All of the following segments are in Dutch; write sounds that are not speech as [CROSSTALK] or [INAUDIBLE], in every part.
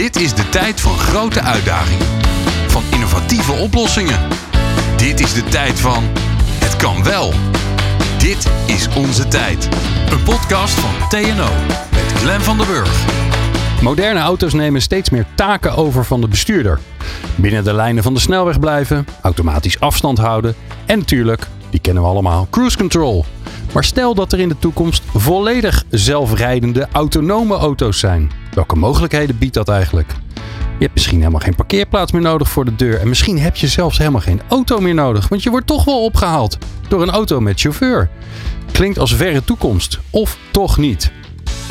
Dit is de tijd van grote uitdagingen. Van innovatieve oplossingen. Dit is de tijd van het kan wel. Dit is onze tijd. Een podcast van TNO met Glenn van der Burg. Moderne auto's nemen steeds meer taken over van de bestuurder. Binnen de lijnen van de snelweg blijven, automatisch afstand houden en natuurlijk, die kennen we allemaal, cruise control. Maar stel dat er in de toekomst volledig zelfrijdende autonome auto's zijn. Welke mogelijkheden biedt dat eigenlijk? Je hebt misschien helemaal geen parkeerplaats meer nodig voor de deur. En misschien heb je zelfs helemaal geen auto meer nodig. Want je wordt toch wel opgehaald door een auto met chauffeur. Klinkt als verre toekomst. Of toch niet?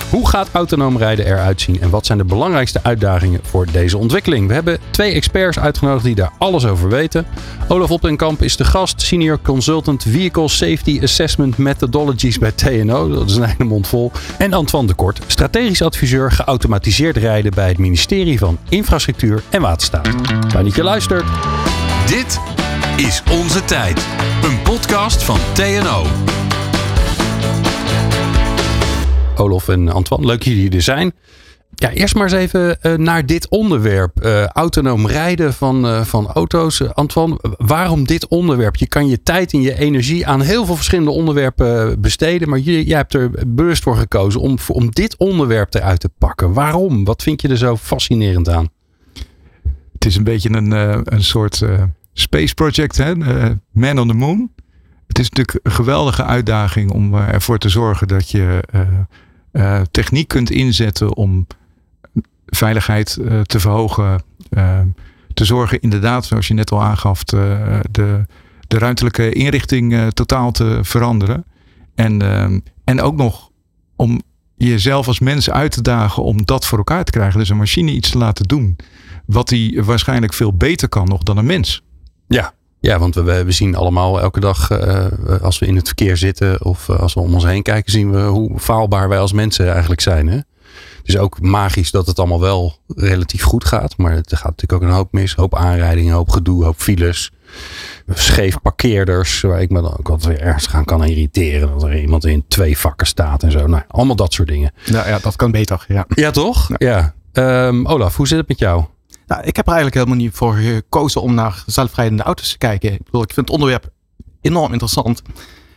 Hoe gaat autonoom rijden eruit zien en wat zijn de belangrijkste uitdagingen voor deze ontwikkeling? We hebben twee experts uitgenodigd die daar alles over weten. Olaf Optenkamp is de gast, Senior Consultant Vehicle Safety Assessment Methodologies bij TNO. Dat is een hele mond vol. En Antoine de Kort, strategisch adviseur geautomatiseerd rijden bij het ministerie van Infrastructuur en Waterstaat. Fijn dat je luistert. Dit is onze tijd. Een podcast van TNO. Olof en Antoine, leuk jullie er zijn. Ja, eerst maar eens even uh, naar dit onderwerp. Uh, autonoom rijden van, uh, van auto's. Antoine, waarom dit onderwerp? Je kan je tijd en je energie aan heel veel verschillende onderwerpen besteden. Maar jij hebt er bewust voor gekozen om, om dit onderwerp eruit te pakken. Waarom? Wat vind je er zo fascinerend aan? Het is een beetje een, een soort space project, hè? Man on the Moon. Het is natuurlijk een geweldige uitdaging om ervoor te zorgen dat je uh, techniek kunt inzetten om veiligheid uh, te verhogen. Uh, te zorgen inderdaad, zoals je net al aangaf, de, de, ruimtelijke inrichting totaal te veranderen. En, en ook nog om jezelf als mens uit te dagen om dat voor elkaar te krijgen. Dus een machine iets te laten doen. Wat die waarschijnlijk veel beter kan nog dan een mens. Ja, ja, want we, we zien allemaal elke dag uh, als we in het verkeer zitten of als we om ons heen kijken, zien we hoe faalbaar wij als mensen eigenlijk zijn. Hè? Het is ook magisch dat het allemaal wel relatief goed gaat. Maar het gaat natuurlijk ook een hoop mis. Een hoop aanrijdingen, een hoop gedoe, een hoop files. Scheef parkeerders, waar ik me dan ook altijd weer ergens gaan kan irriteren. Dat er iemand in twee vakken staat en zo. Nou, allemaal dat soort dingen. Nou ja, dat kan beter. Ja, ja toch? Ja. ja. Um, Olaf, hoe zit het met jou? Nou, ik heb er eigenlijk helemaal niet voor gekozen om naar zelfrijdende auto's te kijken. Ik, bedoel, ik vind het onderwerp enorm interessant.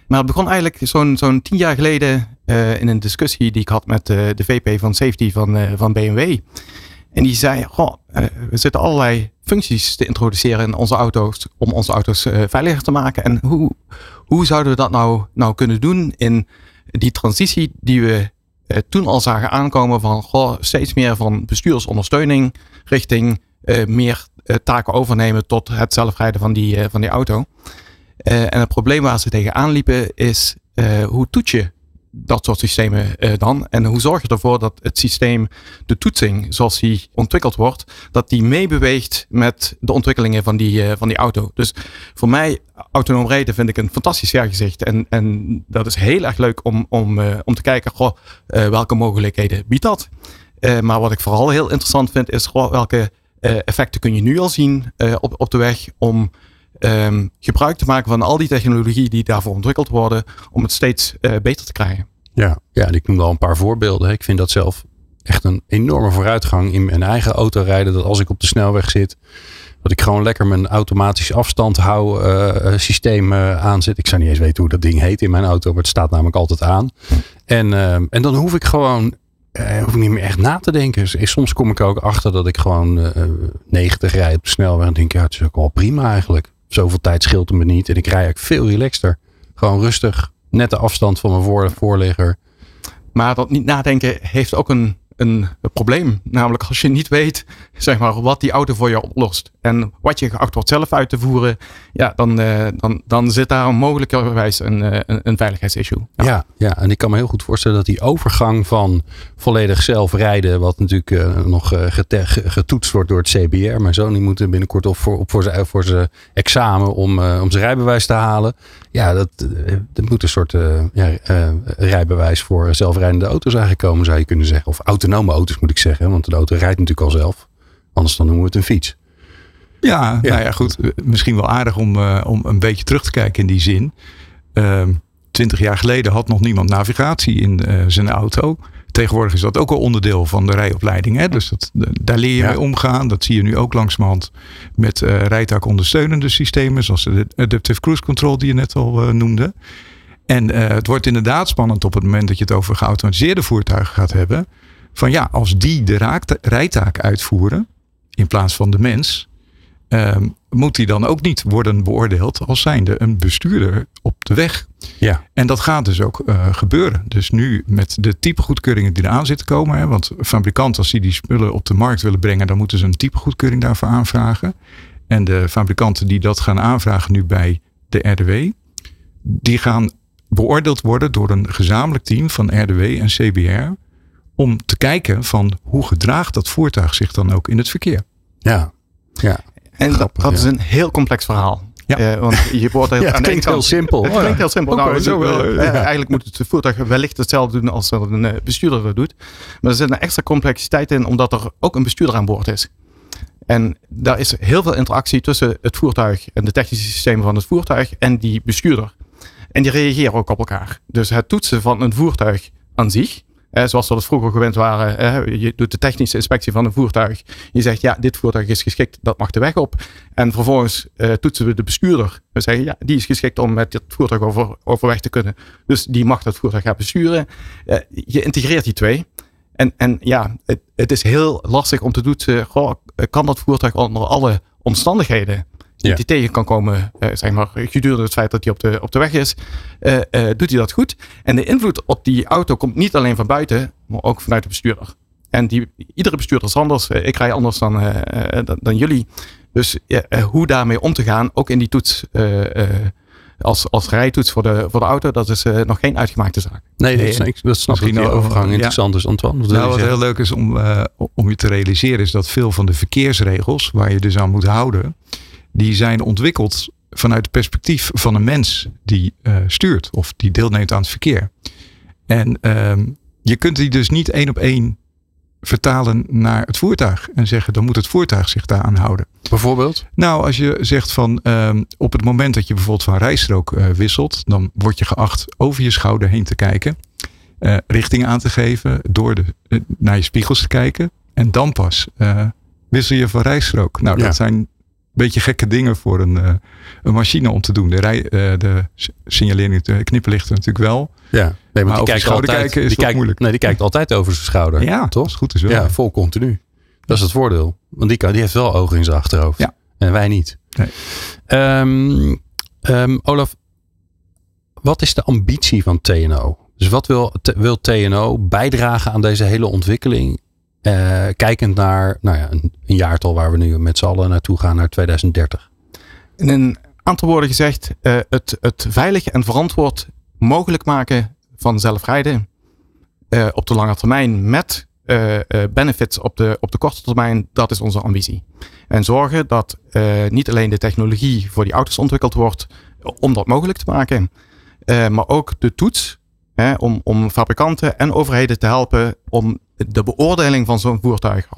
Maar het begon eigenlijk zo'n tien jaar geleden uh, in een discussie die ik had met uh, de VP van Safety van, uh, van BMW. En die zei, goh, we zitten allerlei functies te introduceren in onze auto's om onze auto's veiliger te maken. En hoe, hoe zouden we dat nou, nou kunnen doen in die transitie die we toen al zagen aankomen van steeds meer van bestuursondersteuning richting uh, meer uh, taken overnemen tot het zelfrijden van die, van die auto. en het probleem waar ze tegenaan liepen is hoe toets je dat soort systemen dan? En hoe zorg je ervoor dat het systeem, de toetsing zoals die ontwikkeld wordt, dat die meebeweegt met de ontwikkelingen van die, van die auto? Dus voor mij, autonoom rijden vind ik een fantastisch jaargezicht. En, en dat is heel erg leuk om, om, om te kijken, goh, welke mogelijkheden biedt dat? Maar wat ik vooral heel interessant vind, is gewoon welke effecten kun je nu al zien op, op de weg om um, gebruik te maken van al die technologie die daarvoor ontwikkeld worden, om het steeds beter te krijgen. Ja, ja, ik noem wel een paar voorbeelden. Ik vind dat zelf echt een enorme vooruitgang in mijn eigen auto rijden. Dat als ik op de snelweg zit, dat ik gewoon lekker mijn automatisch afstand hou uh, systeem uh, aanzet. Ik zou niet eens weten hoe dat ding heet in mijn auto, maar het staat namelijk altijd aan. En, uh, en dan hoef ik gewoon hoef ik niet meer echt na te denken. Soms kom ik ook achter dat ik gewoon uh, 90 rijd op de snelweg. En denk, ja, het is ook wel prima eigenlijk. Zoveel tijd scheelt het me niet. En ik rij eigenlijk veel relaxter. Gewoon rustig, net de afstand van mijn voor, voorligger. Maar dat niet nadenken heeft ook een een, probleem. Namelijk als je niet weet zeg maar, wat die auto voor je oplost. En wat je geacht wordt zelf uit te voeren. Ja, dan, uh, dan, dan zit daar mogelijkerwijs een, uh, een, een veiligheidsissue. Ja. ja. En ik kan me heel goed voorstellen dat die overgang van volledig zelf rijden. Wat natuurlijk uh, nog getoetst wordt door het CBR. Mijn zoon die moet binnenkort op voor, op voor zijn voor zijn examen om, om zijn rijbewijs te halen. Ja, dat, dat moet een soort ja, rijbewijs voor zelfrijdende auto's eigenlijk komen zou je kunnen zeggen. Of auto autonome auto's moet ik zeggen. Want de auto rijdt natuurlijk al zelf. Anders dan noemen we het een fiets. Ja, ja. nou ja, goed. Misschien wel aardig om, uh, om een beetje terug te kijken in die zin. Uh, twintig jaar geleden had nog niemand navigatie in uh, zijn auto. Tegenwoordig is dat ook al onderdeel van de rijopleiding. Hè? Dus dat, daar leer je Ja. mee omgaan. Dat zie je nu ook langzamerhand met eh rijtaakondersteunende systemen. Zoals de Adaptive Cruise Control die je net al eh, noemde. En eh, het wordt inderdaad spannend op het moment dat je het over geautomatiseerde voertuigen gaat hebben. Van ja, als die de raakta- rijtaak uitvoeren in plaats van de mens. ehm, moet die dan ook niet worden beoordeeld als zijnde een bestuurder op de weg. Ja. En dat gaat dus ook eh, gebeuren. Dus nu met de typegoedkeuringen die eraan zitten komen. Hè, want fabrikanten als die die spullen op de markt willen brengen. Dan moeten ze een typegoedkeuring daarvoor aanvragen. En de fabrikanten die dat gaan aanvragen nu bij de RDW. Die gaan beoordeeld worden door een gezamenlijk team van RDW en CBR. Om te kijken van hoe gedraagt dat voertuig zich dan ook in het verkeer. Ja. Ja. En dat, Grappig, dat is ja. een heel complex verhaal. Ja. Eh, want je wordt [LAUGHS] Ja, het klinkt heel simpel. Het klinkt heel simpel. Nou, wel zo het- wel, ja. Eigenlijk moet het voertuig wellicht hetzelfde doen als dat een eh, bestuurder dat doet. Maar er zit een extra complexiteit in, omdat er ook een bestuurder aan boord is. En daar is heel veel interactie tussen het voertuig en de technische systemen van het voertuig en die bestuurder. En die reageren ook op elkaar. Dus het toetsen van een voertuig aan zich, zoals we dat vroeger gewend waren. je doet de technische inspectie van een voertuig. Je zegt ja, dit voertuig is geschikt, dat mag de weg op. En vervolgens eh, toetsen we de bestuurder. We zeggen ja, die is geschikt om met dit voertuig over, overweg te kunnen. Dus die mag dat voertuig gaan besturen. Eh, je integreert die twee. En, en ja, het, het is heel lastig om te toetsen. Kan dat voertuig onder alle omstandigheden Ja. die tegen kan komen, eh, zeg maar, gedurende het feit dat hij op de, op de weg is, eh, eh, doet hij dat goed. En de invloed op die auto komt niet alleen van buiten, maar ook vanuit de bestuurder. En die, iedere bestuurder is anders. Ik rij anders dan, dan, dan jullie. Dus ja, hoe daarmee om te gaan, ook in die toets, eh, eh, als, als rijtoets voor de, voor de auto, dat is eh, nog geen uitgemaakte zaak. Nee, dat, Nee, snap ik- dat snap ik. misschien Die overgang ja. interessant is, Antoine. Nou, wat heel leuk is om, eh, om je te realiseren, is dat veel van de verkeersregels waar je dus aan moet houden, die zijn ontwikkeld vanuit het perspectief van een mens die eh, stuurt of die deelneemt aan het verkeer. En ehm, je kunt die dus niet één op één vertalen naar het voertuig en zeggen dan moet het voertuig zich daaraan houden. Bijvoorbeeld? Nou, als je zegt van ehm, op het moment dat je bijvoorbeeld van rijstrook eh, wisselt, dan word je geacht over je schouder heen te kijken, eh, richting aan te geven, door de, naar je spiegels te kijken en dan pas wissel je van rijstrook. Nou, Ja. dat zijn beetje gekke dingen voor een, eh, een machine om te doen. De, rij, eh, de signalering, de knipperlichten natuurlijk wel. Ja. Nee, Maar die kijkt schouder altijd. kijken is die kijkt, moeilijk? Nee, die kijkt altijd over zijn schouder. Ja, toch? goed is wel. Ja, vol continu. Dat is het voordeel. Want die, kan, die heeft wel ogen in zijn achterhoofd. Ja. En wij niet. Nee. Ehm, ehm, Olaf, wat is de ambitie van TNO? Dus wat wil, wil TNO bijdragen aan deze hele ontwikkeling? Eh, kijkend naar nou ja, een, jaartal waar we nu met z'n allen naartoe gaan, naar 2030. In een aantal woorden gezegd, eh, het, het veilig en verantwoord mogelijk maken van zelfrijden eh, op de lange termijn met eh, benefits op de, op de korte termijn, dat is onze ambitie. En zorgen dat niet alleen de technologie voor die auto's ontwikkeld wordt om dat mogelijk te maken, maar ook de toets hè, om, om fabrikanten en overheden te helpen om de beoordeling van zo'n voertuig.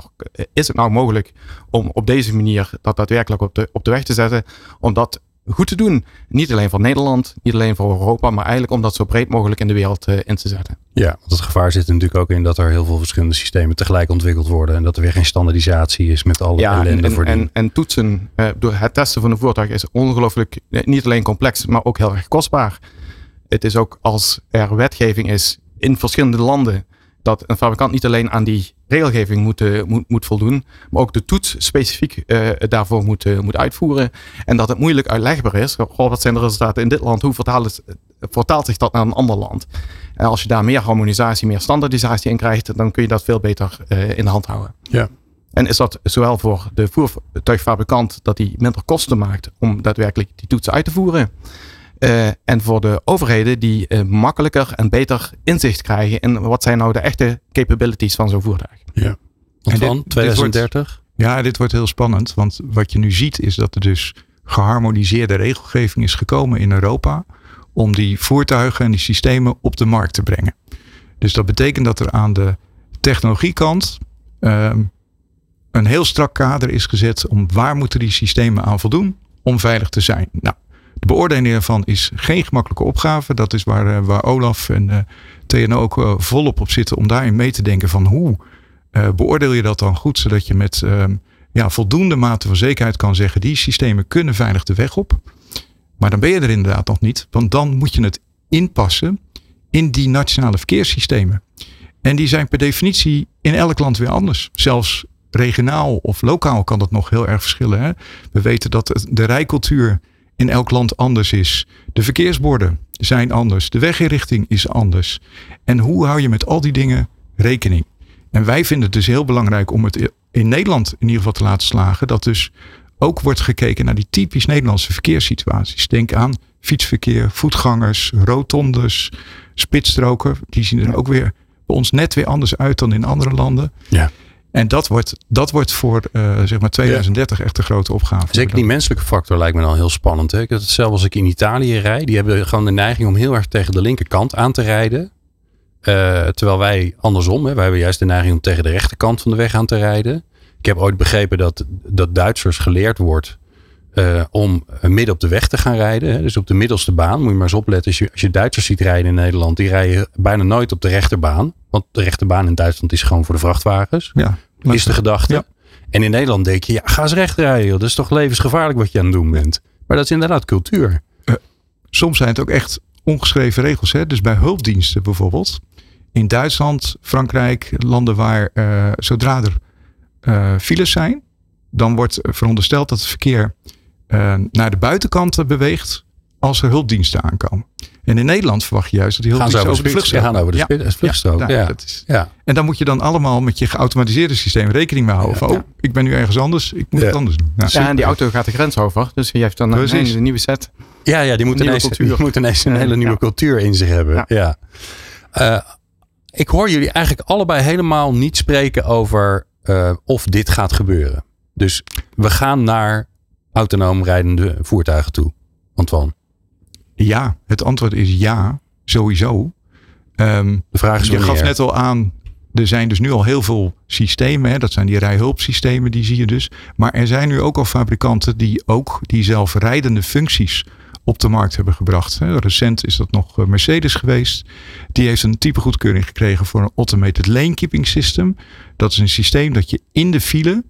Is het nou mogelijk om op deze manier dat daadwerkelijk op de, op de weg te zetten? Om dat goed te doen. Niet alleen voor Nederland, niet alleen voor Europa, maar eigenlijk om dat zo breed mogelijk in de wereld eh, in te zetten. Ja, want het gevaar zit er natuurlijk ook in dat er heel veel verschillende systemen tegelijk ontwikkeld worden. En dat er weer geen standaardisatie is met alle Ja, ellende en, voor die. en, en toetsen, eh, door het testen van een voertuig is ongelooflijk eh, niet alleen complex, maar ook heel erg kostbaar. Het is ook als er wetgeving is in verschillende landen, dat een fabrikant niet alleen aan die regelgeving moet, eh, moet, moet voldoen, maar ook de toets specifiek eh, daarvoor moet, eh, moet uitvoeren. En dat het moeilijk uitlegbaar is. Goh, wat zijn de resultaten in dit land? Hoe vertaalt, het, vertaalt zich dat naar een ander land? En als je daar meer harmonisatie, meer standaardisatie in krijgt, dan kun je dat veel beter in de hand houden. Ja. En is dat zowel voor de voertuigfabrikant dat hij minder kosten maakt om daadwerkelijk die toetsen uit te voeren. Eh, en voor de overheden die eh, makkelijker en beter inzicht krijgen in wat zijn nou de echte capabilities van zo'n voertuig. Want En dit- dan dit 2030? Ja, dit wordt heel spannend. Want wat je nu ziet is dat er dus geharmoniseerde regelgeving is gekomen in Europa. Om die voertuigen en die systemen op de markt te brengen. Dus dat betekent dat er aan de technologiekant ehm, een heel strak kader is gezet om waar moeten die systemen aan voldoen om veilig te zijn. Nou, De beoordeling ervan is geen gemakkelijke opgave. Dat is waar, eh, waar Olaf en uh, TNO ook uh, volop op zitten om daarin mee te denken van hoe beoordeel je dat dan goed, zodat je met ehm, ja, voldoende mate van zekerheid kan zeggen, die systemen kunnen veilig de weg op. Maar dan ben je er inderdaad nog niet, want dan moet je het inpassen in die nationale verkeerssystemen. En die zijn per definitie in elk land weer anders. Zelfs regionaal of lokaal kan dat nog heel erg verschillen. Hè? We weten dat de rijcultuur in elk land anders is. De verkeersborden zijn anders. De weginrichting is anders. En hoe hou je met al die dingen rekening? En wij vinden het dus heel belangrijk om het in Nederland in ieder geval te laten slagen. Dat dus ook wordt gekeken naar die typisch Nederlandse verkeerssituaties. Denk aan fietsverkeer, voetgangers, rotondes, spitsstroken. Die zien er ook weer bij ons net weer anders uit dan in andere landen. Ja. En dat wordt, dat wordt voor uh, zeg maar 2030 echt een grote opgave. Zeker die menselijke factor lijkt me dan heel spannend. Hè? Hetzelfde als ik in Italië rijd. Die hebben gewoon de neiging om heel erg tegen de linkerkant aan te rijden. Uh, terwijl wij andersom, hè, wij hebben juist de neiging om tegen de rechterkant van de weg aan te rijden. Ik heb ooit begrepen dat, dat Duitsers geleerd wordt uh, om midden op de weg te gaan rijden. Hè. Dus op de middelste baan. Moet je maar eens opletten. Als je, als je Duitsers ziet rijden in Nederland. Die rijden bijna nooit op de rechterbaan. Want de rechterbaan in Duitsland is gewoon voor de vrachtwagens. Ja, is de gedachte. Ja. En in Nederland denk je, ja, ga eens recht rijden. Joh. Dat is toch levensgevaarlijk wat je aan het doen bent. Maar dat is inderdaad cultuur. Uh, soms zijn het ook echt ongeschreven regels. Hè? Dus bij hulpdiensten bijvoorbeeld. In Duitsland, Frankrijk, landen waar uh, zodra er files zijn, dan wordt verondersteld dat het verkeer naar de buitenkant beweegt als er hulpdiensten aankomen. En in Nederland verwacht je juist dat die hulpdiensten over, over de vluchtstrook gaan. over de ja. vluchtstrook. Ja, ja. Dat is, ja. En dan moet je dan allemaal met je geautomatiseerde systeem rekening mee houden. Van, oh, ik ben nu ergens anders, ik moet het anders doen. Ja, en die auto gaat de grens over. Dus je heeft dan een, een nieuwe set. Ja, ja die moet ineens, die [LAUGHS] moet ineens een hele nieuwe cultuur in zich hebben. Ja. Uh, ik hoor jullie eigenlijk allebei helemaal niet spreken over uh, of dit gaat gebeuren. Dus we gaan naar autonoom rijdende voertuigen toe. Antoine. Ja, het antwoord is ja, sowieso. Um, de vraag is je gaf net al aan, er zijn dus nu al heel veel systemen. Hè? Dat zijn die rijhulpsystemen, die zie je dus. Maar er zijn nu ook al fabrikanten die ook die zelfrijdende functies op de markt hebben gebracht. Recent is dat nog eh, Mercedes geweest. Die heeft een type goedkeuring gekregen voor een automated lane keeping system. Dat is een systeem dat je in de file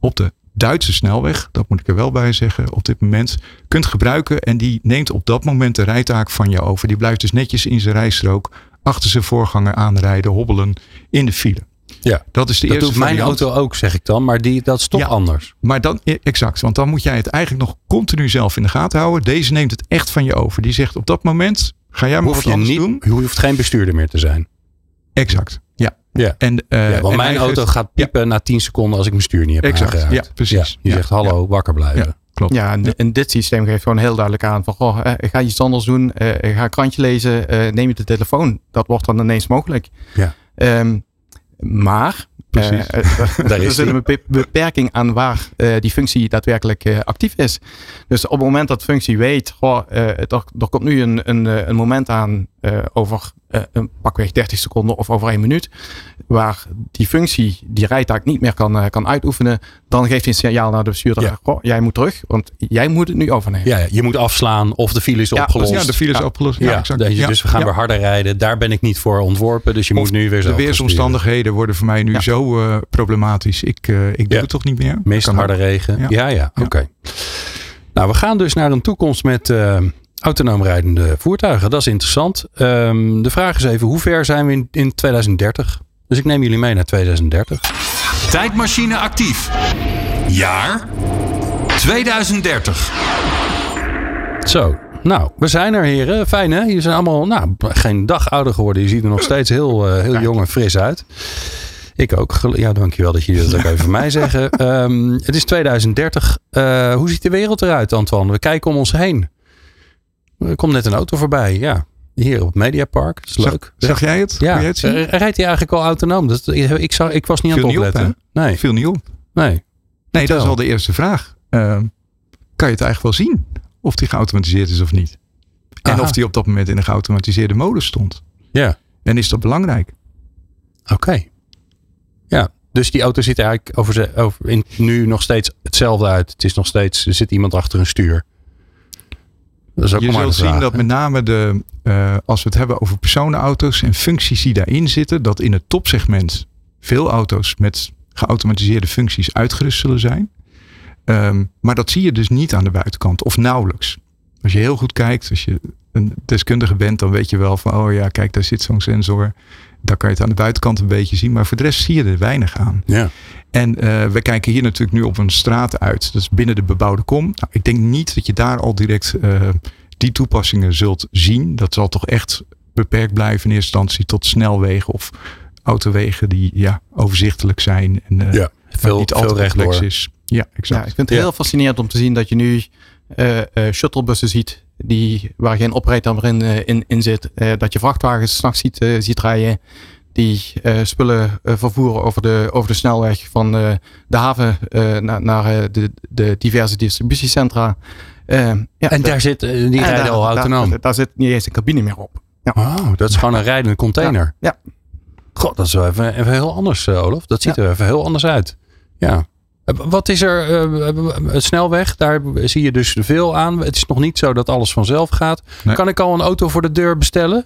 op de Duitse snelweg, dat moet ik er wel bij zeggen, op dit moment kunt gebruiken. En die neemt op dat moment de rijtaak van je over. Die blijft dus netjes in zijn rijstrook achter zijn voorganger aanrijden, hobbelen in de file. Ja, dat is de dat eerste doet mijn auto ook, zeg ik dan. Maar die, dat is toch anders. Maar dan, e- exact. Want dan moet jij het eigenlijk nog continu zelf in de gaten houden. Deze neemt het echt van je over. Die zegt op dat moment, ga jij maar wat anders niet, doen. Je hoeft geen bestuurder meer te zijn. Exact, ja. En, uh, ja, want mijn auto gaat piepen na 10 seconden als ik mijn stuur niet heb exact, aangeraakt. Ja, precies. die zegt hallo, wakker blijven. Klopt. Ja, en, en, dit systeem geeft gewoon heel duidelijk aan van, goh, eh, ga iets anders doen, eh, ga een krantje lezen, eh, neem je de telefoon. Dat wordt dan ineens mogelijk. Ja. Um, maar Precies. [LAUGHS] Uh, er is een beperking aan waar uh, die functie daadwerkelijk uh, actief is. Dus op het moment dat functie weet, goh, er, er, komt nu een, een, een moment aan over een pakweg 30 seconden of over één minuut, waar die functie die rijtaak niet meer kan, kan uitoefenen, dan geeft hij een signaal naar de bestuurder, ja. goh, jij moet terug, want jij moet het nu overnemen. Ja, je moet afslaan of de file is ja, opgelost. Ja, de file is opgelost. Ja, exact. Dus, dus we gaan weer harder rijden. Daar ben ik niet voor ontworpen, dus je of moet nu weer zo. De weersomstandigheden worden voor mij nu zo uh, problematisch. Ik, uh, ik doe ja. het toch niet meer. Meest harde regen. Ja, ja, ja. oké. Okay. Nou, we gaan dus naar een toekomst met uh, autonoom rijdende voertuigen. Dat is interessant. Um, de vraag is even, hoe ver zijn we in, in 2030? Dus ik neem jullie mee naar 2030. Tijdmachine actief. Jaar 2030. Zo, nou, we zijn er heren. Fijn hè? Je zijn allemaal nou, geen dag ouder geworden. Je ziet er nog steeds heel, uh, heel jong en fris uit. Ik ook. Ja, dankjewel dat jullie dat ook [LAUGHS] even voor mij zeggen. Um, het is 2030. Uh, hoe ziet de wereld eruit, Antoine? We kijken om ons heen. Er komt net een auto voorbij. Ja, hier op het Mediapark. Dat is zag, leuk. Zag jij het? Ja. Het zien? Rijdt hij eigenlijk al autonoom? Dat, ik, zag, ik was niet Viel aan het opletten. Op, nee. Viel niet op. Nee. Nee, Vertel. dat is al de eerste vraag. Uh, kan je het eigenlijk wel zien of die geautomatiseerd is of niet? En Aha. of die op dat moment in een geautomatiseerde modus stond. Ja. En is dat belangrijk? Oké. Okay. Ja, dus die auto ziet eigenlijk over, ze, over in, nu nog steeds hetzelfde uit. Het is nog steeds, er zit iemand achter een stuur. Dat is ook je zult zien dat met name de, eh, als we het hebben over personenauto's en functies die daarin zitten, dat in het topsegment veel auto's met geautomatiseerde functies uitgerust zullen zijn. Ehm, maar dat zie je dus niet aan de buitenkant of nauwelijks. Als je heel goed kijkt, als je een deskundige bent, dan weet je wel van, oh ja, kijk, daar zit zo'n sensor. Daar kan je het aan de buitenkant een beetje zien, maar voor de rest zie je er weinig aan. Ja. En eh, we kijken hier natuurlijk nu op een straat uit. Dat is binnen de bebouwde kom. Nou, ik denk niet dat je daar al direct eh, die toepassingen zult zien. Dat zal toch echt beperkt blijven in eerste instantie tot snelwegen of autowegen die ja, overzichtelijk zijn. En eh, Ja, veel, niet veel altijd complex rechtdoor. is. Ja, exact. Ja, ik vind het Ja. heel fascinerend om te zien dat je nu eh, eh, shuttlebussen ziet die, waar geen operator meer in, eh, in, in zit. Eh, dat je vrachtwagens s'nachts ziet, eh, ziet rijden die spullen vervoeren over de, over de snelweg van de haven naar, naar de, de diverse distributiecentra. Ja, En da- daar zit, die en rijden al autonoom. Daar, zit niet eens een cabine meer op. Oh, dat is gewoon een rijdende container. Ja. God, dat is wel even, even heel anders, Olaf. Dat ziet Ja. er even heel anders uit. Ja. Wat is er? eh, Een snelweg, daar zie je dus veel aan. Het is nog niet zo dat alles vanzelf gaat. Nee. Kan ik al een auto voor de deur bestellen?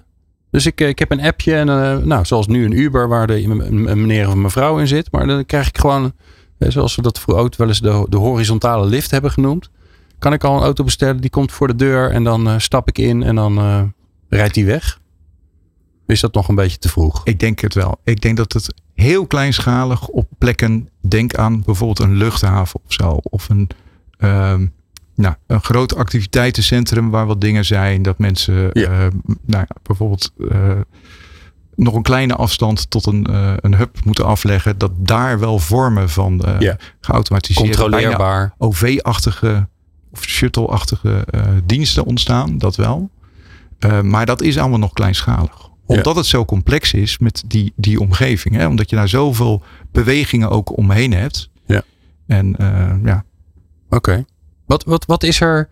Dus ik, eh, ik heb een appje en eh, nou, zoals nu een Uber waar de, een meneer of een mevrouw in zit. Maar dan krijg ik gewoon, zoals we dat voor auto wel eens de, de horizontale lift hebben genoemd. Kan ik al een auto bestellen, die komt voor de deur en dan stap ik in en dan rijdt die weg? Is dat nog een beetje te vroeg? Ik denk het wel. Ik denk dat het heel kleinschalig op plekken, denk aan bijvoorbeeld een luchthaven of zo. Of een, ehm, nou, een groot activiteitencentrum waar wat dingen zijn. Dat mensen Ja. eh, nou, ja, bijvoorbeeld eh, nog een kleine afstand tot een, eh, een hub moeten afleggen. Dat daar wel vormen van Ja. geautomatiseerde, Controleerbaar. OV-achtige of shuttle-achtige diensten ontstaan. Dat wel. Maar dat is allemaal nog kleinschalig. Ja. Omdat het zo complex is met die, die omgeving. Hè? Omdat je daar zoveel bewegingen ook omheen hebt. Ja. En eh, ja, Oké. Wat, wat, wat is er,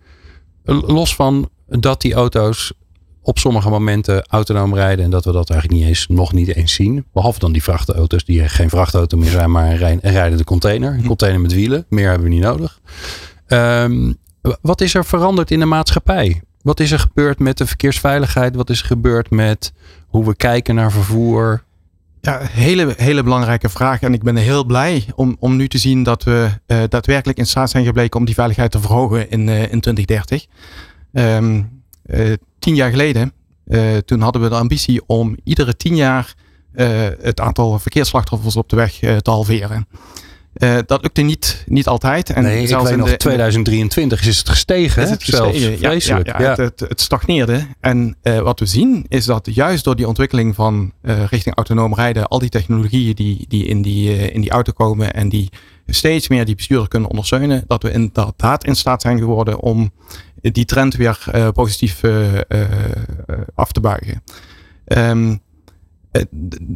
eh, los van dat die auto's op sommige momenten autonoom rijden en dat we dat eigenlijk niet eens, nog niet eens zien. Behalve dan die vrachtauto's die geen vrachtauto meer zijn, maar een rij- een rijdende container. Een container met wielen. Meer hebben we niet nodig. Ehm, wat is er veranderd in de maatschappij? Wat is er gebeurd met de verkeersveiligheid? Wat is er gebeurd met hoe we kijken naar vervoer? Ja, hele, hele belangrijke vraag. En ik ben heel blij om, om nu te zien dat we eh, daadwerkelijk in staat zijn gebleken om die veiligheid te verhogen in, eh, in 2030. Ehm, eh, tien jaar geleden, toen hadden we de ambitie om iedere tien jaar het aantal verkeersslachtoffers op de weg te halveren. Eh, dat lukte niet, niet altijd. En nee, zelfs in nog, de- in de- 2023 is het gestegen. is het gestegen. Zelfs. Ja, Vreselijk. Ja, ja, Het, het, stagneerde. En eh, wat we zien is dat juist door die ontwikkeling van eh, richting autonoom rijden, al die technologieën die, die, in, die in die auto komen en die steeds meer die bestuurder kunnen ondersteunen, dat we inderdaad in staat zijn geworden om die trend weer positief af te buigen. D-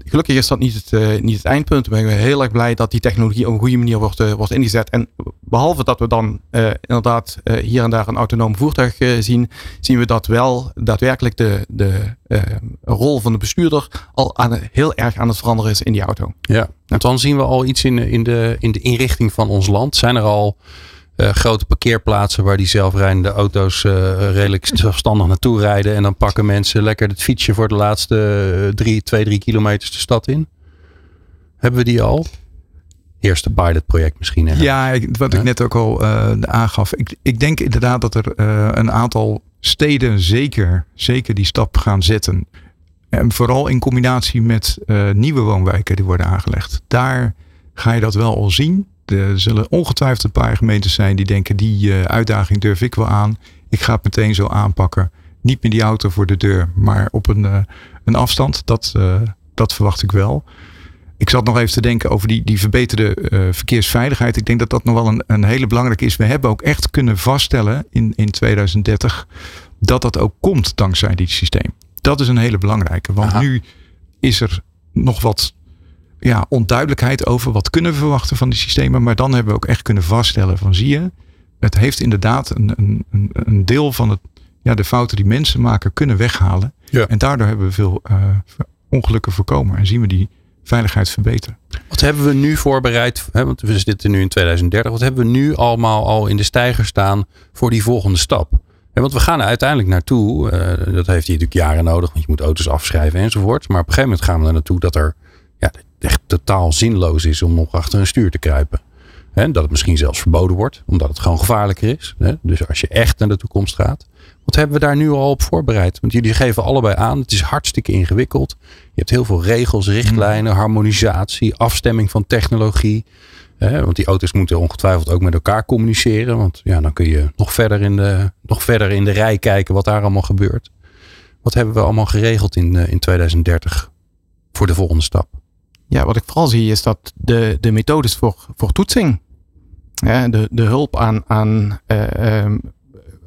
gelukkig is dat niet het, eh, niet het eindpunt. We zijn heel erg blij dat die technologie op een goede manier wordt, eh, wordt ingezet. En behalve dat we dan eh, inderdaad eh, hier en daar een autonoom voertuig eh, zien, zien we dat wel daadwerkelijk de, de eh, rol van de bestuurder al aan, heel erg aan het veranderen is in die auto. Ja, want dan zien we al iets in, in, de, in de inrichting van ons land. Zijn er al eh, grote parkeerplaatsen waar die zelfrijdende auto's eh, redelijk zelfstandig naartoe rijden. En dan pakken mensen lekker het fietsje voor de laatste eh, drie, twee, drie kilometers de stad in. Hebben we die al? Eerste pilotproject misschien. Hè? Ja, ik- wat Ja. ik net ook al aangaf. Ik, ik denk inderdaad dat er een aantal steden zeker, zeker die stap gaan zetten. En vooral in combinatie met nieuwe woonwijken die worden aangelegd. Daar ga je dat wel al zien. Er zullen ongetwijfeld een paar gemeentes zijn die denken die eh, uitdaging durf ik wel aan. Ik ga het meteen zo aanpakken. Niet meer die auto voor de deur, maar op een, eh, een afstand. Dat, eh, dat verwacht ik wel. Ik zat nog even te denken over die, die verbeterde verkeersveiligheid. Ik denk dat dat nog wel een, een hele belangrijke is. We hebben ook echt kunnen vaststellen in, in 2030 dat dat ook komt dankzij dit systeem. Dat is een hele belangrijke. Want Aha. nu is er nog wat ja, onduidelijkheid over wat kunnen we verwachten van die systemen. Maar dan hebben we ook echt kunnen vaststellen van zie je, het heeft inderdaad een, een, een- deel van het, ja, de fouten die mensen maken kunnen weghalen. Ja. En daardoor hebben we veel eh, ongelukken voorkomen en zien we die veiligheid verbeteren. Wat hebben we nu voorbereid? Hè, want we zitten nu in 2030. Wat hebben we nu allemaal al in de stijger staan voor die volgende stap? En want we gaan er uiteindelijk naartoe. eh, dat heeft hij natuurlijk jaren nodig, want je moet auto's afschrijven enzovoort. Maar op een gegeven moment gaan we er naartoe dat er ja, echt totaal zinloos is om nog achter een stuur te kruipen. Hè, dat het misschien zelfs verboden wordt, omdat het gewoon gevaarlijker is. Dus als je echt naar de toekomst gaat. Wat hebben we daar nu al op voorbereid? Want jullie geven allebei aan, het is hartstikke ingewikkeld. Je hebt heel veel regels, richtlijnen, harmonisatie, afstemming van technologie. Want die auto's moeten ongetwijfeld ook met elkaar communiceren. Want ja, dan kun je nog verder, in de, nog verder in de rij kijken wat daar allemaal gebeurt. Wat hebben we allemaal geregeld in, eh, in 2030 voor de volgende stap? Ja, wat ik vooral zie is dat de, de methodes voor, voor toetsing, ja, de, de hulp aan, aan eh, ehm,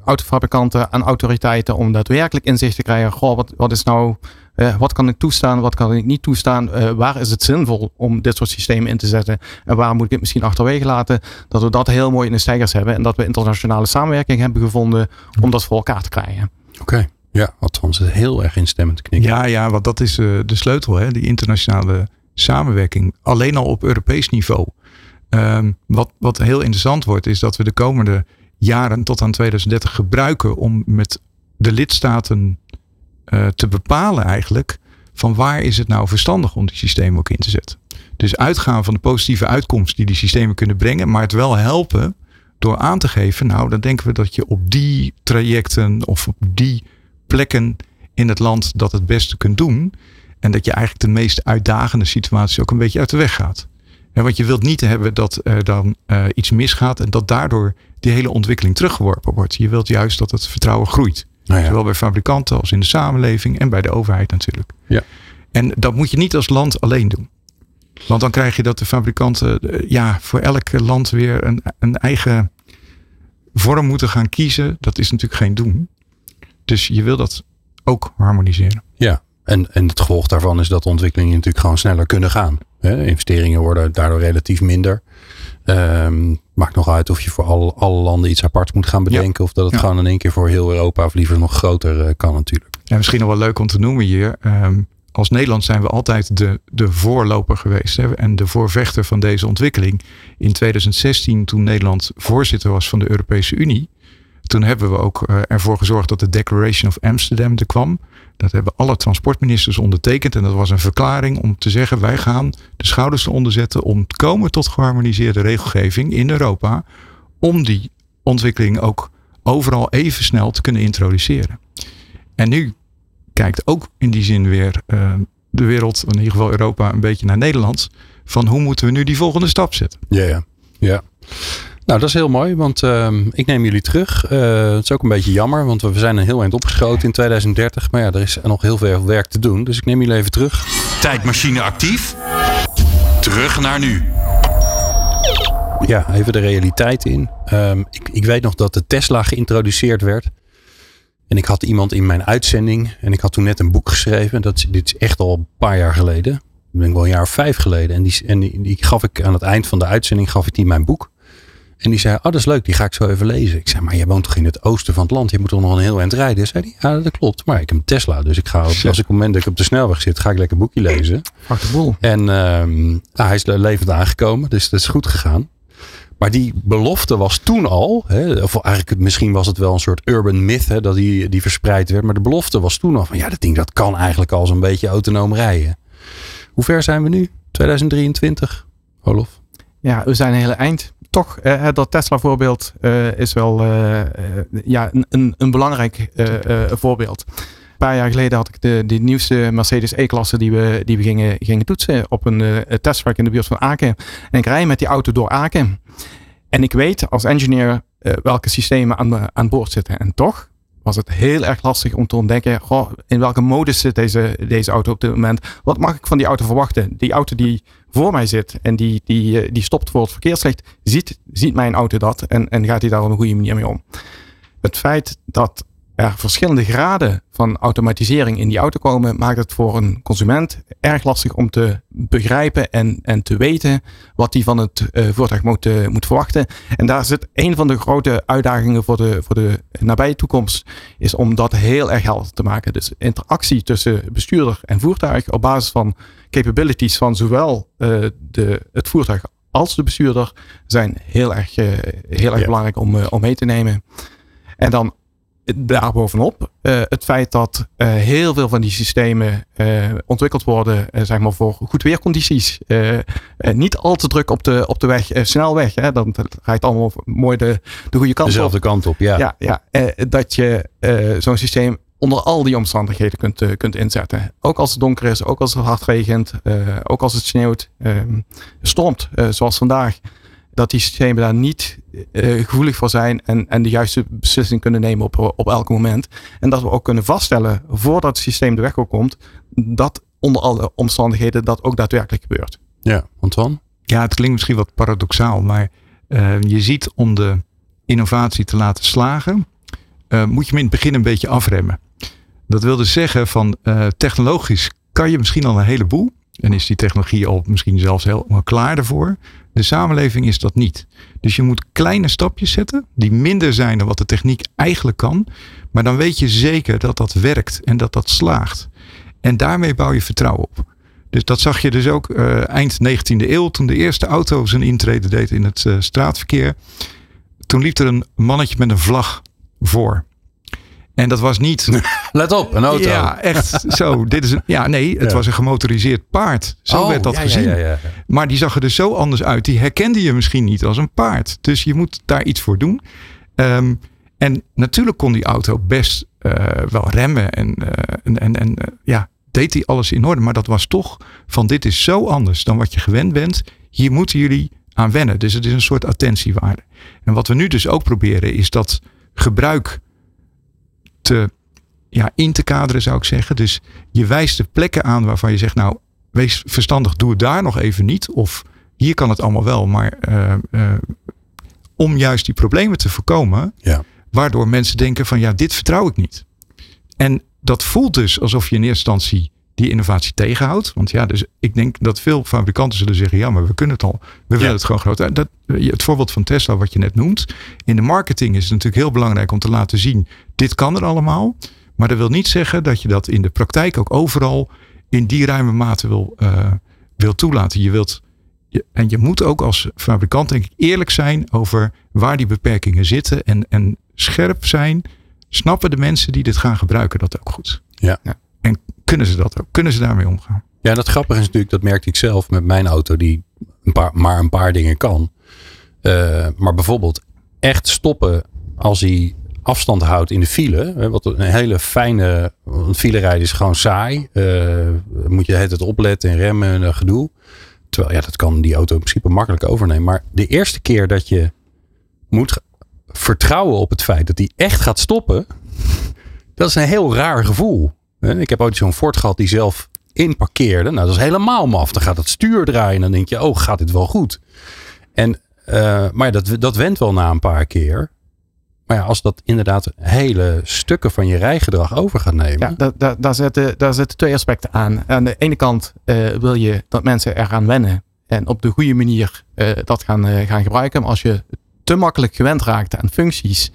autofabrikanten, aan autoriteiten om daadwerkelijk inzicht te krijgen. Goh, wat, wat is nou, eh, wat kan ik toestaan, wat kan ik niet toestaan? Eh, waar is het zinvol om dit soort systemen in te zetten? En waar moet ik het misschien achterwege laten? Dat we dat heel mooi in de stijgers hebben en dat we internationale samenwerking hebben gevonden om dat voor elkaar te krijgen. Oké. Ja, althans heel erg instemmend knikken. Ja, ja, want dat is eh, de sleutel, hè? die internationale samenwerking. Alleen al op Europees niveau. Ehm, wat, wat heel interessant wordt, is dat we de komende jaren tot aan 2030 gebruiken om met de lidstaten eh, te bepalen eigenlijk van waar is het nou verstandig om die systemen ook in te zetten. Dus uitgaan van de positieve uitkomst die die systemen kunnen brengen, maar het wel helpen door aan te geven, nou dan denken we dat je op die trajecten of op die plekken in het land dat het beste kunt doen. En dat je eigenlijk de meest uitdagende situaties ook een beetje uit de weg gaat. En want je wilt niet hebben dat er dan uh, iets misgaat en dat daardoor die hele ontwikkeling teruggeworpen wordt. Je wilt juist dat het vertrouwen groeit. Nou ja. Zowel bij fabrikanten als in de samenleving en bij de overheid natuurlijk. Ja. En dat moet je niet als land alleen doen. Want dan krijg je dat de fabrikanten uh, ja, voor elk land weer een, een eigen vorm moeten gaan kiezen. Dat is natuurlijk geen doen. Dus je wil dat ook harmoniseren. Ja, en, en het gevolg daarvan is dat de ontwikkelingen natuurlijk gewoon sneller kunnen gaan. Hè? Investeringen worden daardoor relatief minder. Um, maakt nog uit of je voor alle, alle landen iets apart moet gaan bedenken. Ja. Of dat het ja. gewoon in één keer voor heel Europa of liever nog groter uh, kan natuurlijk. Ja, misschien nog wel leuk om te noemen hier. Um, als Nederland zijn we altijd de, de voorloper geweest. Hè? En de voorvechter van deze ontwikkeling. In 2016 toen Nederland voorzitter was van de Europese Unie. Toen hebben we ook uh, ervoor gezorgd dat de Declaration of Amsterdam er kwam. Dat hebben alle transportministers ondertekend. En dat was een verklaring om te zeggen: wij gaan de schouders eronder zetten om te komen tot geharmoniseerde regelgeving in Europa. Om die ontwikkeling ook overal even snel te kunnen introduceren. En nu kijkt ook in die zin weer uh, de wereld, in ieder geval Europa, een beetje naar Nederland. Van hoe moeten we nu die volgende stap zetten? Ja, ja. ja. Nou, dat is heel mooi, want uh, ik neem jullie terug. Uh, het is ook een beetje jammer, want we zijn een heel eind opgeschoten in 2030. Maar ja, er is nog heel veel werk te doen. Dus ik neem jullie even terug. Tijdmachine actief. Terug naar nu. Ja, even de realiteit in. Um, ik, ik weet nog dat de Tesla geïntroduceerd werd. En ik had iemand in mijn uitzending. En ik had toen net een boek geschreven. Dat, dit is echt al een paar jaar geleden. Ik ben wel een jaar of vijf geleden. En, die, en die, die gaf ik aan het eind van de uitzending gaf ik die mijn boek. En die zei, oh dat is leuk, die ga ik zo even lezen. Ik zei, maar je woont toch in het oosten van het land? Je moet toch nog een heel eind rijden? Zei hij, ja dat klopt. Maar ik heb een Tesla, dus ik ga, op, als ik op het moment dat ik op de snelweg zit, ga ik lekker een boekje lezen. Boel. En um, nou, hij is levend aangekomen, dus dat is goed gegaan. Maar die belofte was toen al, hè, of eigenlijk misschien was het wel een soort urban myth hè, dat die, die verspreid werd. Maar de belofte was toen al van ja, dat ding dat kan eigenlijk al zo'n beetje autonoom rijden. Hoe ver zijn we nu? 2023, Olof? Ja, we zijn een hele eind. Toch, uh, dat Tesla-voorbeeld uh, is wel uh, ja, een, een belangrijk voorbeeld. Een paar jaar geleden had ik de, de nieuwste Mercedes E-klasse die we, die we gingen, gingen toetsen op een testwerk in de buurt van Aken. En ik rij met die auto door Aken. En ik weet als engineer welke systemen aan, aan boord zitten. En toch was het heel erg lastig om te ontdekken, in welke modus zit deze, deze auto op dit moment. Wat mag ik van die auto verwachten? Die auto die voor mij zit en die, die, die stopt voor het verkeerslicht, ziet, ziet mijn auto dat en, en gaat hij daar op een goede manier mee om. Het feit dat er verschillende graden van automatisering in die auto komen, maakt het voor een consument erg lastig om te begrijpen en, en te weten wat hij van het uh, voertuig moet, uh, moet verwachten. En daar zit een van de grote uitdagingen voor de, voor de nabije toekomst, is om dat heel erg helder te maken. Dus interactie tussen bestuurder en voertuig op basis van capabilities van zowel uh, de, het voertuig als de bestuurder zijn heel erg, heel erg ja. belangrijk om, om mee te nemen. En dan daarbovenop uh, het feit dat uh, heel veel van die systemen uh, ontwikkeld worden zeg maar voor goed weercondities. niet al te druk op de, op de weg, snelweg. Hè, dan rijdt allemaal mooi de, de goede kant Dezelfde op. kant op, ja. ja, ja dat je zo'n systeem onder al die omstandigheden kunt, kunt inzetten. Ook als het donker is, ook als het hard regent, ook als het sneeuwt, stormt, zoals vandaag dat die systemen daar niet uh, gevoelig voor zijn en, en de juiste beslissing kunnen nemen op, op elk moment. En dat we ook kunnen vaststellen voordat het systeem de weg op komt, dat onder alle omstandigheden dat ook daadwerkelijk gebeurt. Ja, Antoine? Ja, het klinkt misschien wat paradoxaal, maar uh, je ziet om de innovatie te laten slagen, uh, moet je hem in het begin een beetje afremmen. Dat wil dus zeggen van technologisch kan je misschien al een heleboel. En is die technologie al misschien zelfs helemaal klaar ervoor. De samenleving is dat niet. Dus je moet kleine stapjes zetten die minder zijn dan wat de techniek eigenlijk kan. Maar dan weet je zeker dat dat werkt en dat dat slaagt. En daarmee bouw je vertrouwen op. Dus dat zag je dus ook uh, eind 19e eeuw toen de eerste auto zijn intrede deed in het uh, straatverkeer. Toen liep er een mannetje met een vlag voor. En dat was niet. [LAUGHS] Let op, een auto. Ja, echt zo. Dit is een, ja, nee, het Ja. was een gemotoriseerd paard. Zo Oh, werd dat ja, gezien. ja. Maar die zag er dus zo anders uit. Die herkende je misschien niet als een paard. Dus je moet daar iets voor doen. Ehm, en natuurlijk kon die auto best eh, wel remmen. En, eh, en, en, en eh, ja, deed hij alles in orde. Maar dat was toch van dit is zo anders dan wat je gewend bent. Hier moeten jullie aan wennen. Dus het is een soort attentiewaarde. En wat we nu dus ook proberen is dat gebruik te, ja, in te kaderen zou ik zeggen. Dus je wijst de plekken aan waarvan je zegt nou wees verstandig, doe het daar nog even niet. Of hier kan het allemaal wel. Maar eh, eh, om juist die problemen te voorkomen. Ja. Waardoor mensen denken van ja, dit vertrouw ik niet. En dat voelt dus alsof je in eerste instantie die innovatie tegenhoudt. Want ja, dus ik denk dat veel fabrikanten zullen zeggen: ja, maar we kunnen het al. We willen het gewoon groot. Dat, het voorbeeld van Tesla, wat je net noemt. In de marketing is het natuurlijk heel belangrijk om te laten zien: dit kan er allemaal. Maar dat wil niet zeggen dat je dat in de praktijk ook overal in die ruime mate wil, uh, wil toelaten. Je wilt, je, en je moet ook als fabrikant, denk ik, eerlijk zijn over waar die beperkingen zitten. En, en scherp zijn. Snappen de mensen die dit gaan gebruiken dat ook goed? Ja. ja. En kunnen ze dat ook? Kunnen ze daarmee omgaan? Ja, dat grappige is natuurlijk, dat merkte ik zelf met mijn auto, die een paar, maar een paar dingen kan. Uh, maar bijvoorbeeld echt stoppen als hij afstand houdt in de file. Wat een hele fijne. Want file rijden is gewoon saai. Uh, moet je het opletten en remmen en gedoe. Terwijl ja, dat kan die auto in principe makkelijk overnemen. Maar de eerste keer dat je moet vertrouwen op het feit dat hij echt gaat stoppen. [LAUGHS] Dat is een heel raar gevoel. Ik heb ooit zo'n Ford gehad die zelf inparkeerde. Nou, dat is helemaal maf. Dan gaat het stuur draaien en dan denk je, oh, gaat dit wel goed? En, uh, maar dat, dat went wel na een paar keer. Maar ja, als dat inderdaad hele stukken van je rijgedrag over gaat nemen. Ja, daar, daar, daar, daar zitten twee aspecten aan. Aan de ene kant uh, wil je dat mensen eraan wennen. En op de goede manier uh, dat gaan, gaan gebruiken. Maar als je te makkelijk gewend raakt aan functies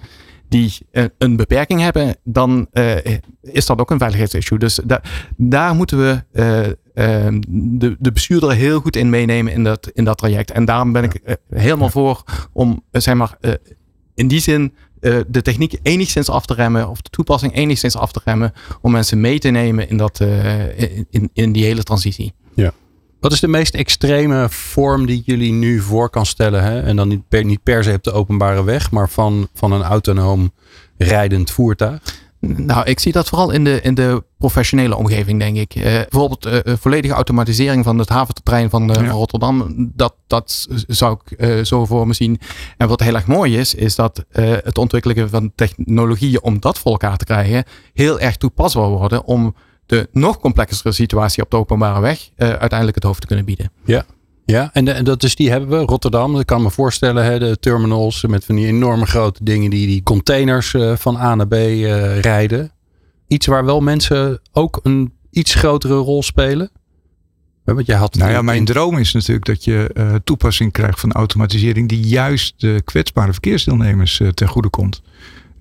die een beperking hebben, dan uh, is dat ook een veiligheidsissue. Dus da daar moeten we uh, uh, de, de bestuurder heel goed in meenemen in dat, in dat traject. En daarom ben ik helemaal voor om, zeg maar, in die zin de techniek enigszins af te remmen, of de toepassing enigszins af te remmen, om mensen mee te nemen in, dat, in, in die hele transitie. Wat is de meest extreme vorm die jullie nu voor kan stellen? Hè? En dan niet per, niet per se op de openbare weg, maar van, van een autonoom rijdend voertuig? Nou, ik zie dat vooral in de, in de professionele omgeving, denk ik. Uh, bijvoorbeeld uh, volledige automatisering van het van, uh, ja. van Rotterdam. Dat, dat zou ik zo voor me zien. En wat heel erg mooi is, is dat het ontwikkelen van technologieën om dat voor elkaar te krijgen heel erg toepasbaar worden om de nog complexere situatie op de openbare weg uh, uiteindelijk het hoofd te kunnen bieden. Ja, ja en, de, en dat is die hebben we. Rotterdam, ik kan me voorstellen, hè, de terminals met van die enorme grote dingen die die containers uh, van A naar B uh, rijden. Iets waar wel mensen ook een iets grotere rol spelen. Want jij had nou ja, mijn droom is natuurlijk dat je uh, toepassing krijgt van automatisering die juist de kwetsbare verkeersdeelnemers ten goede komt.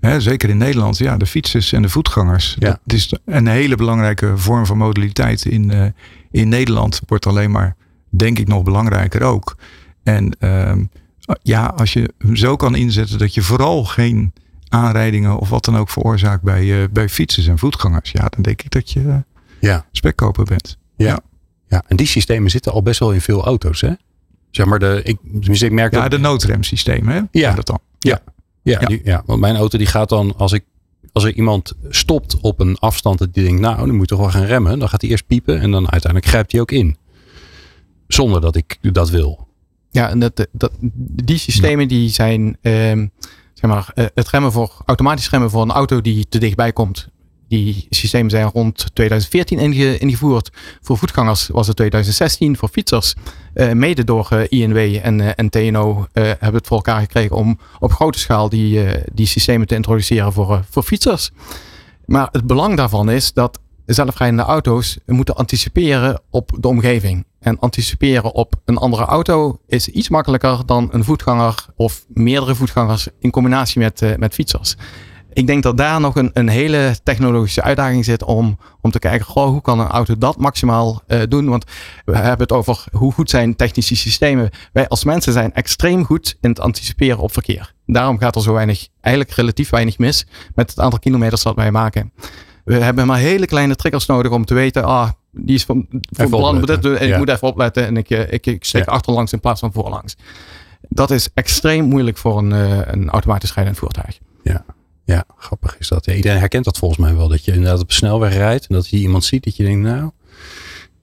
Hè, zeker in Nederland, ja, de fietsers en de voetgangers. Ja. Dat is een hele belangrijke vorm van modaliteit in, uh, in Nederland. Wordt alleen maar, denk ik, nog belangrijker ook. En uh, ja, als je hem zo kan inzetten dat je vooral geen aanrijdingen of wat dan ook veroorzaakt bij, uh, bij fietsers en voetgangers. Ja, dan denk ik dat je uh, ja. spekkoper bent. Ja. ja. Ja. en die systemen zitten al best wel in veel auto's, hè? Zeg maar de, ik, ik merk ja, de noodremsystemen, hè? Ja. Dat dan. Ja. Ja, ja. Die, ja, want mijn auto die gaat dan, als, ik, als er iemand stopt op een afstand dat die denkt, nou, dan moet je toch wel gaan remmen. Dan gaat hij eerst piepen en dan uiteindelijk grijpt hij ook in. Zonder dat ik dat wil. Ja, en dat, dat, die systemen die zijn, ehm, zeg maar, eh, het remmen voor, automatisch remmen voor een auto die te dichtbij komt. Die systemen zijn rond 2014 ingevoerd. Voor voetgangers was het 2016. Voor fietsers, uh, mede door uh, INW en, uh, en TNO, hebben het voor elkaar gekregen om op grote schaal die, die systemen te introduceren voor, voor fietsers. Maar het belang daarvan is dat zelfrijdende auto's moeten anticiperen op de omgeving. En anticiperen op een andere auto is iets makkelijker dan een voetganger of meerdere voetgangers in combinatie met, met fietsers ik denk dat daar nog een, een hele technologische uitdaging zit om, om te kijken, goh, hoe kan een auto dat maximaal uh, doen? Want we hebben het over hoe goed zijn technische systemen. Wij als mensen zijn extreem goed in het anticiperen op verkeer. Daarom gaat er zo weinig, eigenlijk relatief weinig mis met het aantal kilometers dat wij maken. We hebben maar hele kleine triggers nodig om te weten, ah, die is van, van plan, dit, ik moet even opletten en ik, eh, ik, ik steek ja. achterlangs in plaats van voorlangs. Dat is extreem moeilijk voor een, uh, een automatisch rijdend voertuig. Ja. Ja, grappig is dat. Ja, iedereen herkent dat volgens mij wel. Dat je inderdaad op de snelweg rijdt en dat je iemand ziet dat je denkt, nou,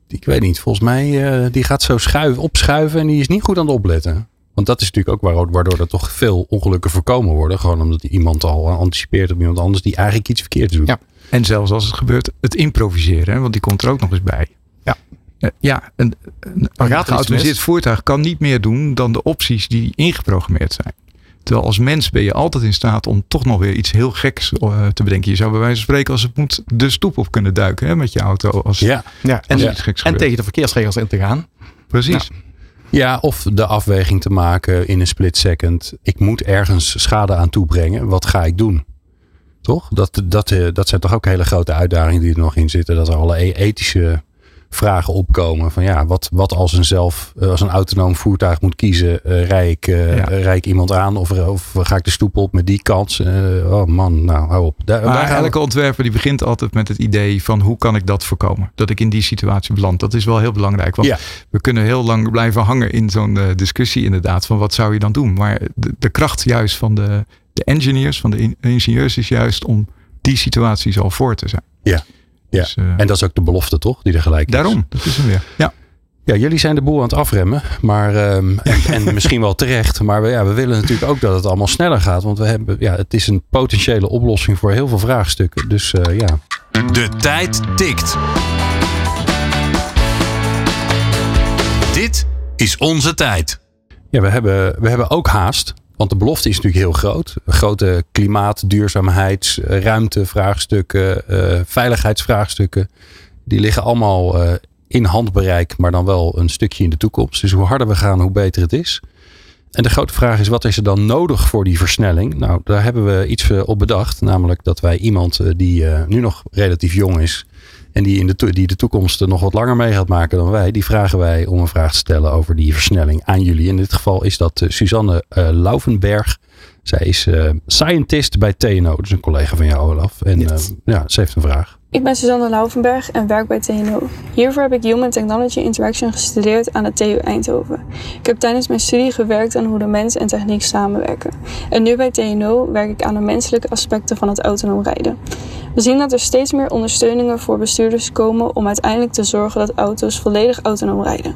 ik weet niet. Volgens mij, uh, die gaat zo schuiven, opschuiven en die is niet goed aan het opletten. Want dat is natuurlijk ook waardoor, waardoor er toch veel ongelukken voorkomen worden. Gewoon omdat iemand al anticipeert op iemand anders die eigenlijk iets verkeerd doet. Ja. En zelfs als het gebeurt, het improviseren. Want die komt er ook nog eens bij. Ja. Uh, ja, een, een, een geautomatiseerd voertuig kan niet meer doen dan de opties die ingeprogrammeerd zijn. Terwijl als mens ben je altijd in staat om toch nog weer iets heel geks uh, te bedenken. Je zou bij wijze van spreken als het moet de stoep op kunnen duiken hè, met je auto. Als, ja, ja. en, iets geks en tegen de verkeersregels in te gaan. Precies. Ja. Ja, of de afweging te maken in een split second. Ik moet ergens schade aan toebrengen. Wat ga ik doen? Toch? Dat, dat, eh, dat zijn toch ook hele grote uitdagingen die er nog in zitten. Dat er alle ethische vragen opkomen. Van ja, wat, wat als een zelf, eh, als een autonoom voertuig moet kiezen, uh, rij, ik, uh, ja. rij ik iemand aan of, of ga ik de stoep op met die kans? Uh, oh man, nou hou op. Daar, maar daar elke ontwerper die begint altijd met het idee van hoe kan ik dat voorkomen? Dat ik in die situatie beland. Dat is wel heel belangrijk. Want ja. we kunnen heel lang blijven hangen in zo'n discussie inderdaad. Van wat zou je dan doen? Maar de, de kracht juist van de, de engineers, van de ingenieurs is juist om die situaties al voor te zijn. Ja. Ja, dus, uh, en dat is ook de belofte toch, die er gelijk is. Daarom, dat is hem weer. Ja. Ja, jullie zijn de boel aan het afremmen. Maar, um, [LAUGHS] en, en, misschien wel terecht. Maar we, ja, we willen natuurlijk ook dat het allemaal sneller gaat. Want we hebben, ja, het is een potentiële oplossing voor heel veel vraagstukken. Dus uh, ja. De tijd tikt. Dit is onze tijd. Ja, we hebben, we hebben ook haast. Want de belofte is natuurlijk heel groot. Grote klimaat, duurzaamheids, ruimtevraagstukken, uh, veiligheidsvraagstukken. Die liggen allemaal uh, in handbereik, maar dan wel een stukje in de toekomst. Dus hoe harder we gaan, hoe beter het is. En de grote vraag is, wat is er dan nodig voor die versnelling? Nou, daar hebben we iets op bedacht. Namelijk dat wij iemand die nu nog relatief jong is, en die, in de, die de toekomst nog wat langer mee gaat maken dan wij. Die vragen wij om een vraag te stellen over die versnelling aan jullie. In dit geval is dat uh, Suzanne uh, Lauvenberg. Zij is uh, scientist bij TNO. Dus een collega van jou Olaf. En yes. ja, ze heeft een vraag. Ik ben Suzanne Lauvenberg en werk bij TNO. Hiervoor heb ik Human Technology Interaction gestudeerd aan de TU Eindhoven. Ik heb tijdens mijn studie gewerkt aan hoe de mens en techniek samenwerken. En nu bij TNO werk ik aan de menselijke aspecten van het autonoom rijden. We zien dat er steeds meer ondersteuningen voor bestuurders komen om uiteindelijk te zorgen dat auto's volledig autonoom rijden.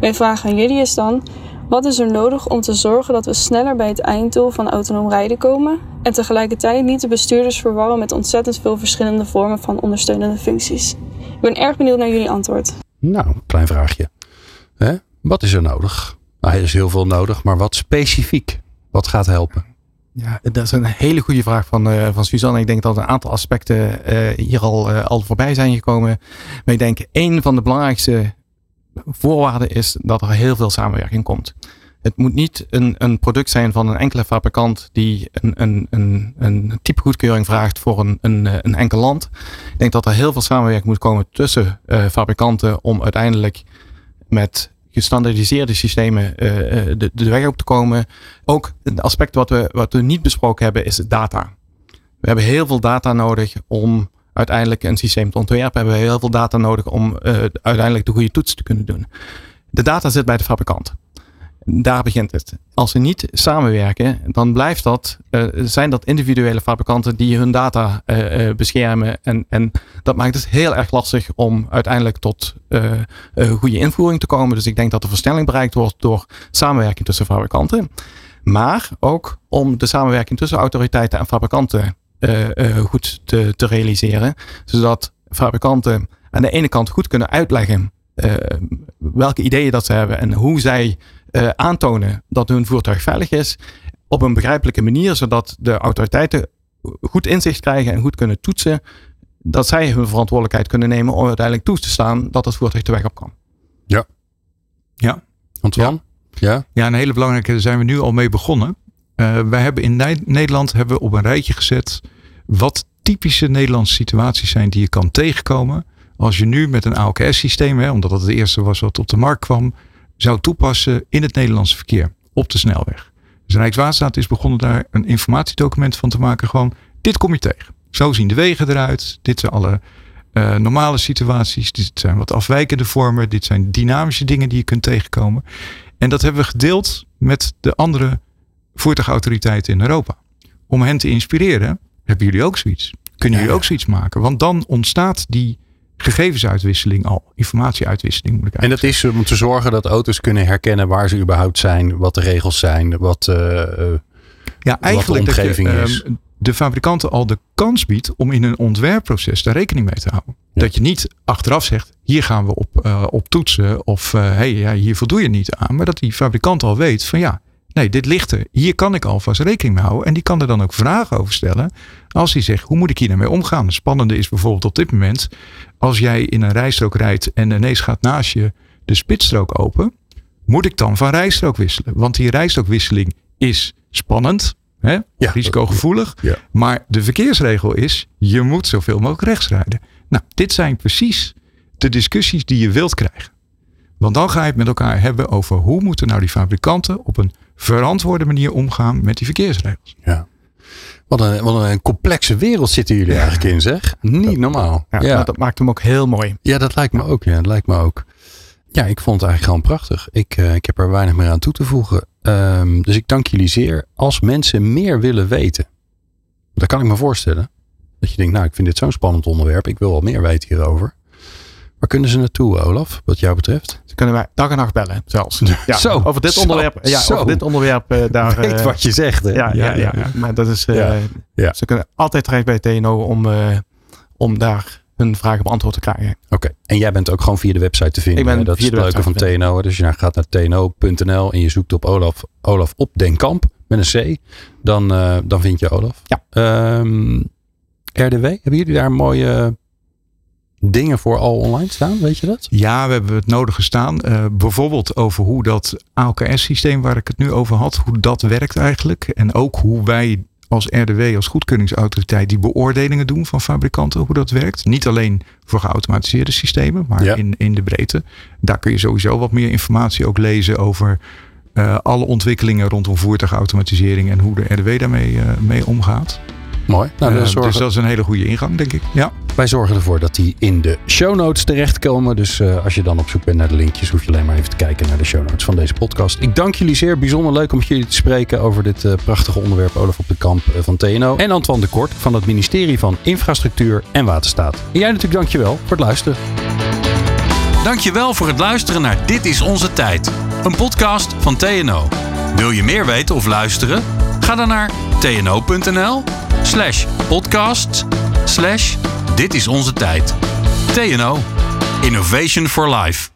Mijn vraag aan jullie is dan: wat is er nodig om te zorgen dat we sneller bij het einddoel van autonoom rijden komen en tegelijkertijd niet de bestuurders verwarren met ontzettend veel verschillende vormen van ondersteunende functies? Ik ben erg benieuwd naar jullie antwoord. Nou, klein vraagje. Hè? Wat is er nodig? Nou, er is heel veel nodig, maar wat specifiek? Wat gaat helpen? Ja, dat is een hele goede vraag van, uh, van Suzanne. Ik denk dat een aantal aspecten uh, hier al, uh, al voorbij zijn gekomen. Maar ik denk een van de belangrijkste voorwaarden is dat er heel veel samenwerking komt. Het moet niet een, een product zijn van een enkele fabrikant die een, een, een, een type goedkeuring vraagt voor een, een, een enkel land. Ik denk dat er heel veel samenwerking moet komen tussen fabrikanten om uiteindelijk met gestandardiseerde systemen uh, de, de weg op te komen. Ook een aspect wat we, wat we niet besproken hebben is data. We hebben heel veel data nodig om uiteindelijk een systeem te ontwerpen. We hebben heel veel data nodig om uh, uiteindelijk de goede toets te kunnen doen. De data zit bij de fabrikant. Daar begint het. Als ze niet samenwerken, dan blijft dat, uh, zijn dat individuele fabrikanten die hun data uh, beschermen. En, en dat maakt het heel erg lastig om uiteindelijk tot goede invoering te komen. Dus ik denk dat de versnelling bereikt wordt door samenwerking tussen fabrikanten. Maar ook om de samenwerking tussen autoriteiten en fabrikanten goed te, te realiseren. Zodat fabrikanten aan de ene kant goed kunnen uitleggen uh, welke ideeën dat ze hebben en hoe zij uh, aantonen dat hun voertuig veilig is. Op een begrijpelijke manier, zodat de autoriteiten goed inzicht krijgen en goed kunnen toetsen. Dat zij hun verantwoordelijkheid kunnen nemen om uiteindelijk toe te staan dat het voertuig de weg op kan. Ja. Ja. Antoine? Ja. ja. Ja, een hele belangrijke, daar zijn we nu al mee begonnen. Uh, wij hebben in Nederland hebben we op een rijtje gezet wat typische Nederlandse situaties zijn die je kan tegenkomen. Als je nu met een AOKS-systeem, omdat dat het eerste was wat op de markt kwam, zou toepassen in het Nederlandse verkeer op de snelweg. Dus Rijkswaterstaat is begonnen daar een informatiedocument van te maken. Gewoon, dit kom je tegen. Zo zien de wegen eruit. Dit zijn alle uh, normale situaties. Dit zijn wat afwijkende vormen. Dit zijn dynamische dingen die je kunt tegenkomen. En dat hebben we gedeeld met de andere voertuigautoriteiten in Europa. Om hen te inspireren, hebben jullie ook zoiets? Kunnen jullie ook zoiets maken? Want dan ontstaat die gegevensuitwisseling al, informatieuitwisseling moet ik En dat is om te zorgen dat auto's kunnen herkennen waar ze überhaupt zijn, wat de regels zijn, wat, uh, ja, eigenlijk wat de omgeving dat je, is. Um, de fabrikanten al de kans biedt om in een ontwerpproces daar rekening mee te houden. Dat je niet achteraf zegt, hier gaan we op, uh, op toetsen of hé, hey, ja, hier voldoe je niet aan. Maar dat die fabrikant al weet van ja, Nee, dit ligt er. Hier kan ik alvast rekening mee houden. En die kan er dan ook vragen over stellen. Als hij zegt, hoe moet ik hier nou mee omgaan? Het spannende is bijvoorbeeld op dit moment. Als jij in een rijstrook rijdt en ineens gaat naast je de spitsstrook open. Moet ik dan van rijstrook wisselen? Want die rijstrookwisseling is spannend. Hè? Ja, risicogevoelig. Ja. Maar de verkeersregel is, je moet zoveel mogelijk rechts rijden. Nou, dit zijn precies de discussies die je wilt krijgen. Want dan ga je het met elkaar hebben over hoe moeten nou die fabrikanten op een verantwoorde manier omgaan met die verkeersregels. Ja. Wat een, wat een complexe wereld zitten jullie eigenlijk in, zeg. Niet normaal. Ja, ja. dat maakt hem ook heel mooi. Ja, dat lijkt me ook. Ja, dat lijkt me ook. Ja, ik vond het eigenlijk gewoon prachtig. Ik, uh, ik heb er weinig meer aan toe te voegen. Um, dus ik dank jullie zeer. Als mensen meer willen weten, dan kan ik me voorstellen. Dat je denkt, nou, ik vind dit zo'n spannend onderwerp. Ik wil wel meer weten hierover. Waar kunnen ze naartoe, Olaf, wat jou betreft? Ze kunnen wij dag en nacht bellen, zelfs. [LAUGHS] Ja, zo, over dit onderwerp. Ja, zo. over dit onderwerp uh, daar. Weet uh, wat je zegt, hè? Ja, ja, ja, ja. maar dat is. Uh, ze kunnen altijd terecht bij TNO om, om daar hun vragen beantwoord te krijgen. Oké, en jij bent ook gewoon via de website te vinden. Ik ben dat is het leuke van TNO. Dus je gaat naar tno.nl en je zoekt op Olaf, Olaf op Den Kamp met een C. Dan, dan vind je Olaf. Ja. Um, RDW, hebben jullie daar een mooie dingen voor al online staan? Weet je dat? Ja, we hebben het nodige staan. Uh, bijvoorbeeld over hoe dat ALKS-systeem waar ik het nu over had, hoe dat werkt eigenlijk. En ook hoe wij als RDW, als goedkeuringsautoriteit, die beoordelingen doen van fabrikanten, hoe dat werkt. Niet alleen voor geautomatiseerde systemen, maar in, in de breedte. Daar kun je sowieso wat meer informatie ook lezen over uh, alle ontwikkelingen rondom voertuigautomatisering en hoe de RDW daarmee uh, mee omgaat. Mooi. Nou, uh, Dus dat is een hele goede ingang, denk ik. Ja. Wij zorgen ervoor dat die in de show notes terechtkomen. Dus uh, als je dan op zoek bent naar de linkjes, hoef je alleen maar even te kijken naar de show notes van deze podcast. Ik dank jullie zeer. Bijzonder leuk om met jullie te spreken over dit uh, prachtige onderwerp. Olaf op de Kamp van TNO. En Antoine de Kort van het ministerie van Infrastructuur en Waterstaat. En jij natuurlijk dankjewel voor het luisteren. Dankjewel voor het luisteren naar Dit is Onze Tijd. Een podcast van TNO. Wil je meer weten of luisteren? Ga dan naar tno.nl slash podcast slash dit is onze tijd. TNO. Innovation for Life.